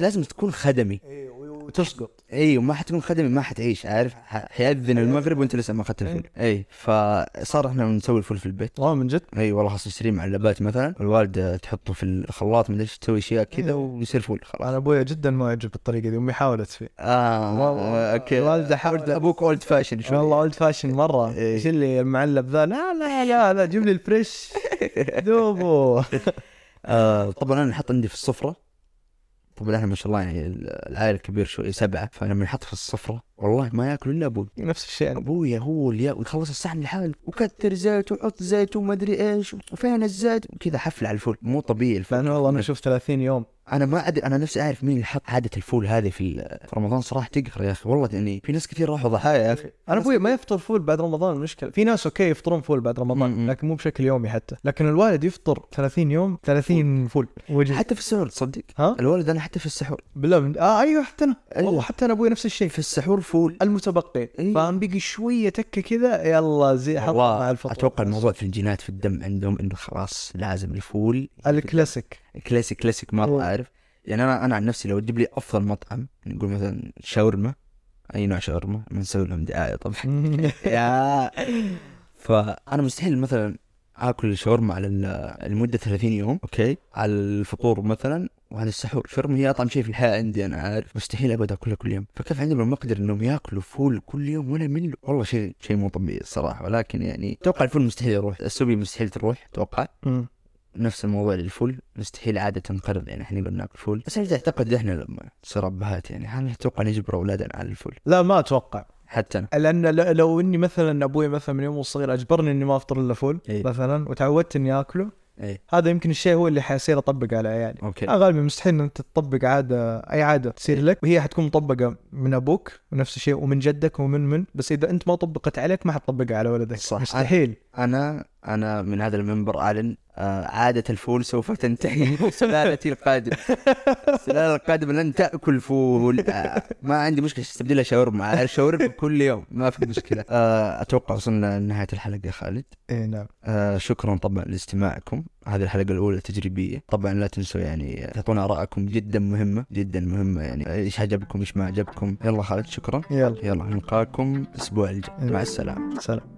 Speaker 1: لازم تكون خدمي.
Speaker 2: إيه، وتسقط
Speaker 1: اي وما حتكون خدمي ما حتعيش عارف؟ حيأذن المغرب وأنت لسه ما أخذت الفول اي فصار إحنا نسوي الفول في البيت.
Speaker 2: والله من جد؟
Speaker 1: اي والله خلاص نشتري معلبات مثلا والوالده تحطه في الخلاط مدري إيش تسوي أشياء كذا ويصير فول خلاص.
Speaker 2: أنا أبويا جدا ما يعجب بالطريقة دي أمي حاولت فيه.
Speaker 1: آه
Speaker 2: والله
Speaker 1: أوكي.
Speaker 2: الوالدة حاولت-
Speaker 1: أبوك old fashion شوي.
Speaker 2: والله old fashion مرة.
Speaker 1: إيه.
Speaker 2: إيش اللي المعلب ذا؟ لا لا لا لا جيب لي ال fresh. دوبه
Speaker 1: آه طبعا أنا نحط عندي في السفرة. طبعا إحنا ما شاء الله يعني العائله كبير شوي سبعة فلما نحط في السفره والله ما ياكل إلا أبوي.
Speaker 2: نفس الشيء يعني
Speaker 1: ابويا هو اللي يخلص الصحن لحاله وكثر زيت وحط زيت وما ادري إيش وفين الزيت وكذا حفلة على الفول. مو طبيعي الفول.
Speaker 2: لأنه والله أنا أشوف 30 يوم.
Speaker 1: أنا ما أدري أنا نفسي أعرف مين اللي حط عادة الفول هذه في رمضان. صراحة تقهر يا أخي. والله يعني في ناس كثير راحوا ضحايا يا أخي.
Speaker 2: أنا أبوي ما يفطر فول بعد رمضان المشكلة في ناس أوكي يفطرون فول بعد رمضان. لكن مو بشكل يومي حتى. لكن الوالد يفطر 30 يوم 30 فول. وجه.
Speaker 1: حتى في السحور تصدق؟
Speaker 2: ها؟
Speaker 1: الولد أنا حتى في السحور.
Speaker 2: بالله من... آه أيوه حتى أنا.
Speaker 1: أيوه.
Speaker 2: والله حتى أنا أبوي نفس الشيء.
Speaker 1: في السحور فول
Speaker 2: المتبقي.
Speaker 1: أيوه.
Speaker 2: فاهم بيجي شوية تكة كذا يلا زي حط مع الفطور.
Speaker 1: أتوقع الموضوع في الجينات في الدم عندهم إنه خلاص لازم الفول.
Speaker 2: الكلاسيك.
Speaker 1: كلاسيك كلاسيك
Speaker 2: والله.
Speaker 1: عارف يعني أنا أنا عن نفسي لو تجيب لي أفضل مطعم نقول مثلا شاورما. أي نوع شاورما؟ ما نسوي لهم دعاية طبعا. يا. فأنا مستحيل مثلا آكل الشاورما على لمدة 30 يوم. أوكي. على الفطور مثلا وعلى السحور. الشاورما هي أطعم شيء في الحياة عندي أنا عارف. مستحيل ابدا أكلها كل يوم. فكيف عندهم المقدرة إنهم يأكلوا فول كل يوم ولا يملوا والله شيء شيء مو طبيعي الصراحة. ولكن يعني أتوقع الفول مستحيل يروح. السوبيا مستحيل تروح
Speaker 2: أتوقع.
Speaker 1: نفس الموضوع للفول. مستحيل عادة نقرر يعني إحنا نقول ناكل فول. بس أنا أعتقد إحنا لما نصير ابهات يعني هل أتوقع نجبر أولادنا على الفول.
Speaker 2: لا ما أتوقع.
Speaker 1: حتى
Speaker 2: أنا. لأن لو إني مثلا أبوي مثلا من يوم صغير أجبرني إني ما أفطر إلا فول
Speaker 1: إيه.
Speaker 2: مثلا وتعودت إني آكله
Speaker 1: إيه.
Speaker 2: هذا يمكن الشيء هو اللي حيصير أطبق على عيالي. أوكي. غالبا مستحيل إن أنت تطبق عادة أي عادة تصير لك وهي حتكون مطبقة من أبوك ونفس الشيء ومن جدك ومن من بس إذا أنت ما طبقت عليك ما حتطبقها على ولدك.
Speaker 1: صح.
Speaker 2: مستحيل.
Speaker 1: أنا أنا من هذا المنبر أعلن عادة الفول سوف تنتهي سلالتي القادمة. السلالة القادمة لن تأكل فول. آه ما عندي مشكلة أستبدلها شاورما. شاورما كل يوم ما في مشكلة. آه أتوقع وصلنا لنهاية الحلقة يا خالد.
Speaker 2: إي نعم.
Speaker 1: آه شكرا طبعا لاستماعكم. هذه الحلقة الأولى تجريبية. طبعا لا تنسوا يعني تعطونا آرائكم جدا مهمة جدا مهمة يعني. إيش عجبكم إيش ما عجبكم. يلا خالد شكرا.
Speaker 2: يلا.
Speaker 1: يلا نلقاكم الأسبوع الجاي. مع السلامة.
Speaker 2: سلام.